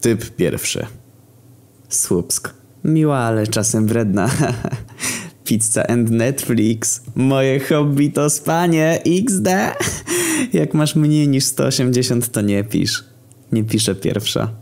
Typ pierwszy. Słupsk. Miła, ale czasem wredna. Pizza and Netflix. Moje hobby to spanie. XD. Jak masz mniej niż 180 to nie pisz. Nie piszę pierwsza.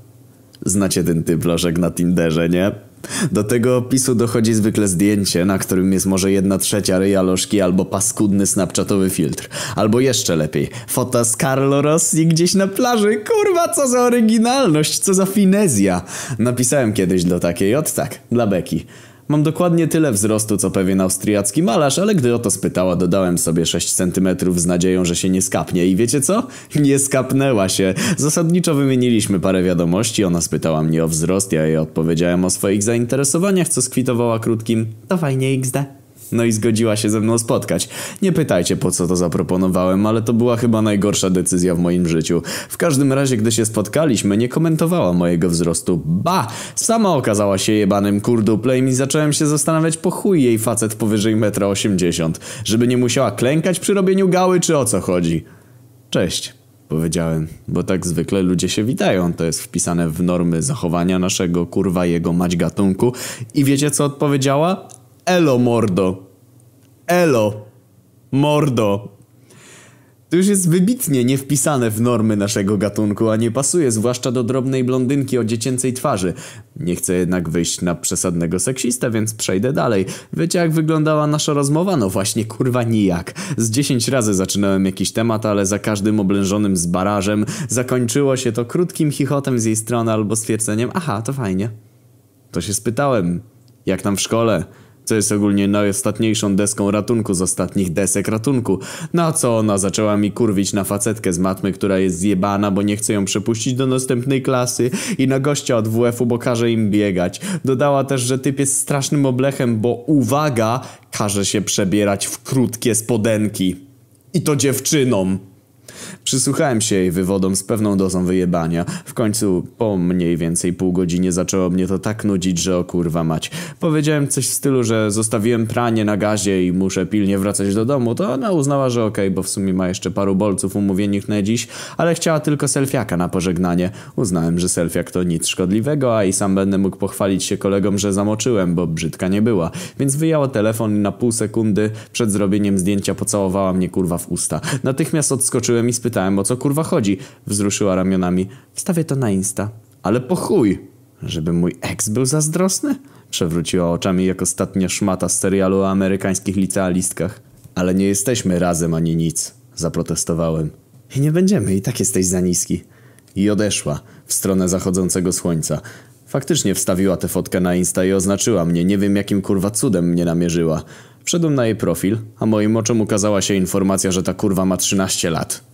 Znacie ten typ lożek na Tinderze, nie? Do tego opisu dochodzi zwykle zdjęcie, na którym jest może jedna trzecia ryja lożki albo paskudny snapchatowy filtr. Albo jeszcze lepiej, fota z Carlo Rossi gdzieś na plaży. Kurwa, co za oryginalność, co za finezja. Napisałem kiedyś do takiej, od tak, dla Beki. Mam dokładnie tyle wzrostu co pewien austriacki malarz, ale gdy o to spytała, dodałem sobie 6 cm z nadzieją, że się nie skapnie. I wiecie co? Nie skapnęła się. Zasadniczo wymieniliśmy parę wiadomości, ona spytała mnie o wzrost, ja jej odpowiedziałem o swoich zainteresowaniach, co skwitowała krótkim to fajnie XD. No i zgodziła się ze mną spotkać. Nie pytajcie po co to zaproponowałem, ale to była chyba najgorsza decyzja w moim życiu. W każdym razie, gdy się spotkaliśmy, nie komentowała mojego wzrostu. Ba! Sama okazała się jebanym kurduplem i zacząłem się zastanawiać po chuj jej facet powyżej 1,80 m. Żeby nie musiała klękać przy robieniu gały, czy o co chodzi? Cześć. Powiedziałem, bo tak zwykle ludzie się witają, to jest wpisane w normy zachowania naszego kurwa jego mać gatunku. I wiecie co odpowiedziała? Elo mordo. Elo. Mordo. To już jest wybitnie nie wpisane w normy naszego gatunku, a nie pasuje zwłaszcza do drobnej blondynki o dziecięcej twarzy. Nie chcę jednak wyjść na przesadnego seksistę, więc przejdę dalej. Wiecie jak wyglądała nasza rozmowa? No właśnie kurwa nijak. Z dziesięć razy zaczynałem jakiś temat, ale za każdym oblężonym z barażem zakończyło się to krótkim chichotem z jej strony albo stwierdzeniem aha, to fajnie. To się spytałem, jak tam w szkole? Co jest ogólnie najostatniejszą deską ratunku z ostatnich desek ratunku. Na co ona zaczęła mi kurwić na facetkę z matmy, która jest zjebana, bo nie chce ją przepuścić do następnej klasy i na gościa od WF-u, bo każe im biegać. Dodała też, że typ jest strasznym oblechem, bo uwaga, każe się przebierać w krótkie spodenki. I to dziewczynom. Przysłuchałem się jej wywodom z pewną dozą wyjebania. W końcu, po mniej więcej pół godzinie zaczęło mnie to tak nudzić, że o kurwa mać. Powiedziałem coś w stylu, że zostawiłem pranie na gazie i muszę pilnie wracać do domu, to ona uznała, że okej, okay, bo w sumie ma jeszcze paru bolców umówionych na dziś, ale chciała tylko selfiaka na pożegnanie. Uznałem, że selfiak to nic szkodliwego, a i sam będę mógł pochwalić się kolegom, że zamoczyłem, bo brzydka nie była. Więc wyjęła telefon i na pół sekundy przed zrobieniem zdjęcia pocałowała mnie kurwa w usta. Natychmiast odskoczyłem i spytałem o co kurwa chodzi. Wzruszyła ramionami. Wstawię to na Insta. Ale po chuj! Żeby mój ex był zazdrosny? Przewróciła oczami jak ostatnia szmata z serialu o amerykańskich licealistkach. Ale nie jesteśmy razem ani nic, zaprotestowałem. I nie będziemy, i tak jesteś za niski. I odeszła w stronę zachodzącego słońca. Faktycznie wstawiła tę fotkę na Insta i oznaczyła mnie, nie wiem jakim kurwa cudem mnie namierzyła. Wszedłem na jej profil, a moim oczom ukazała się informacja, że ta kurwa ma 13 lat.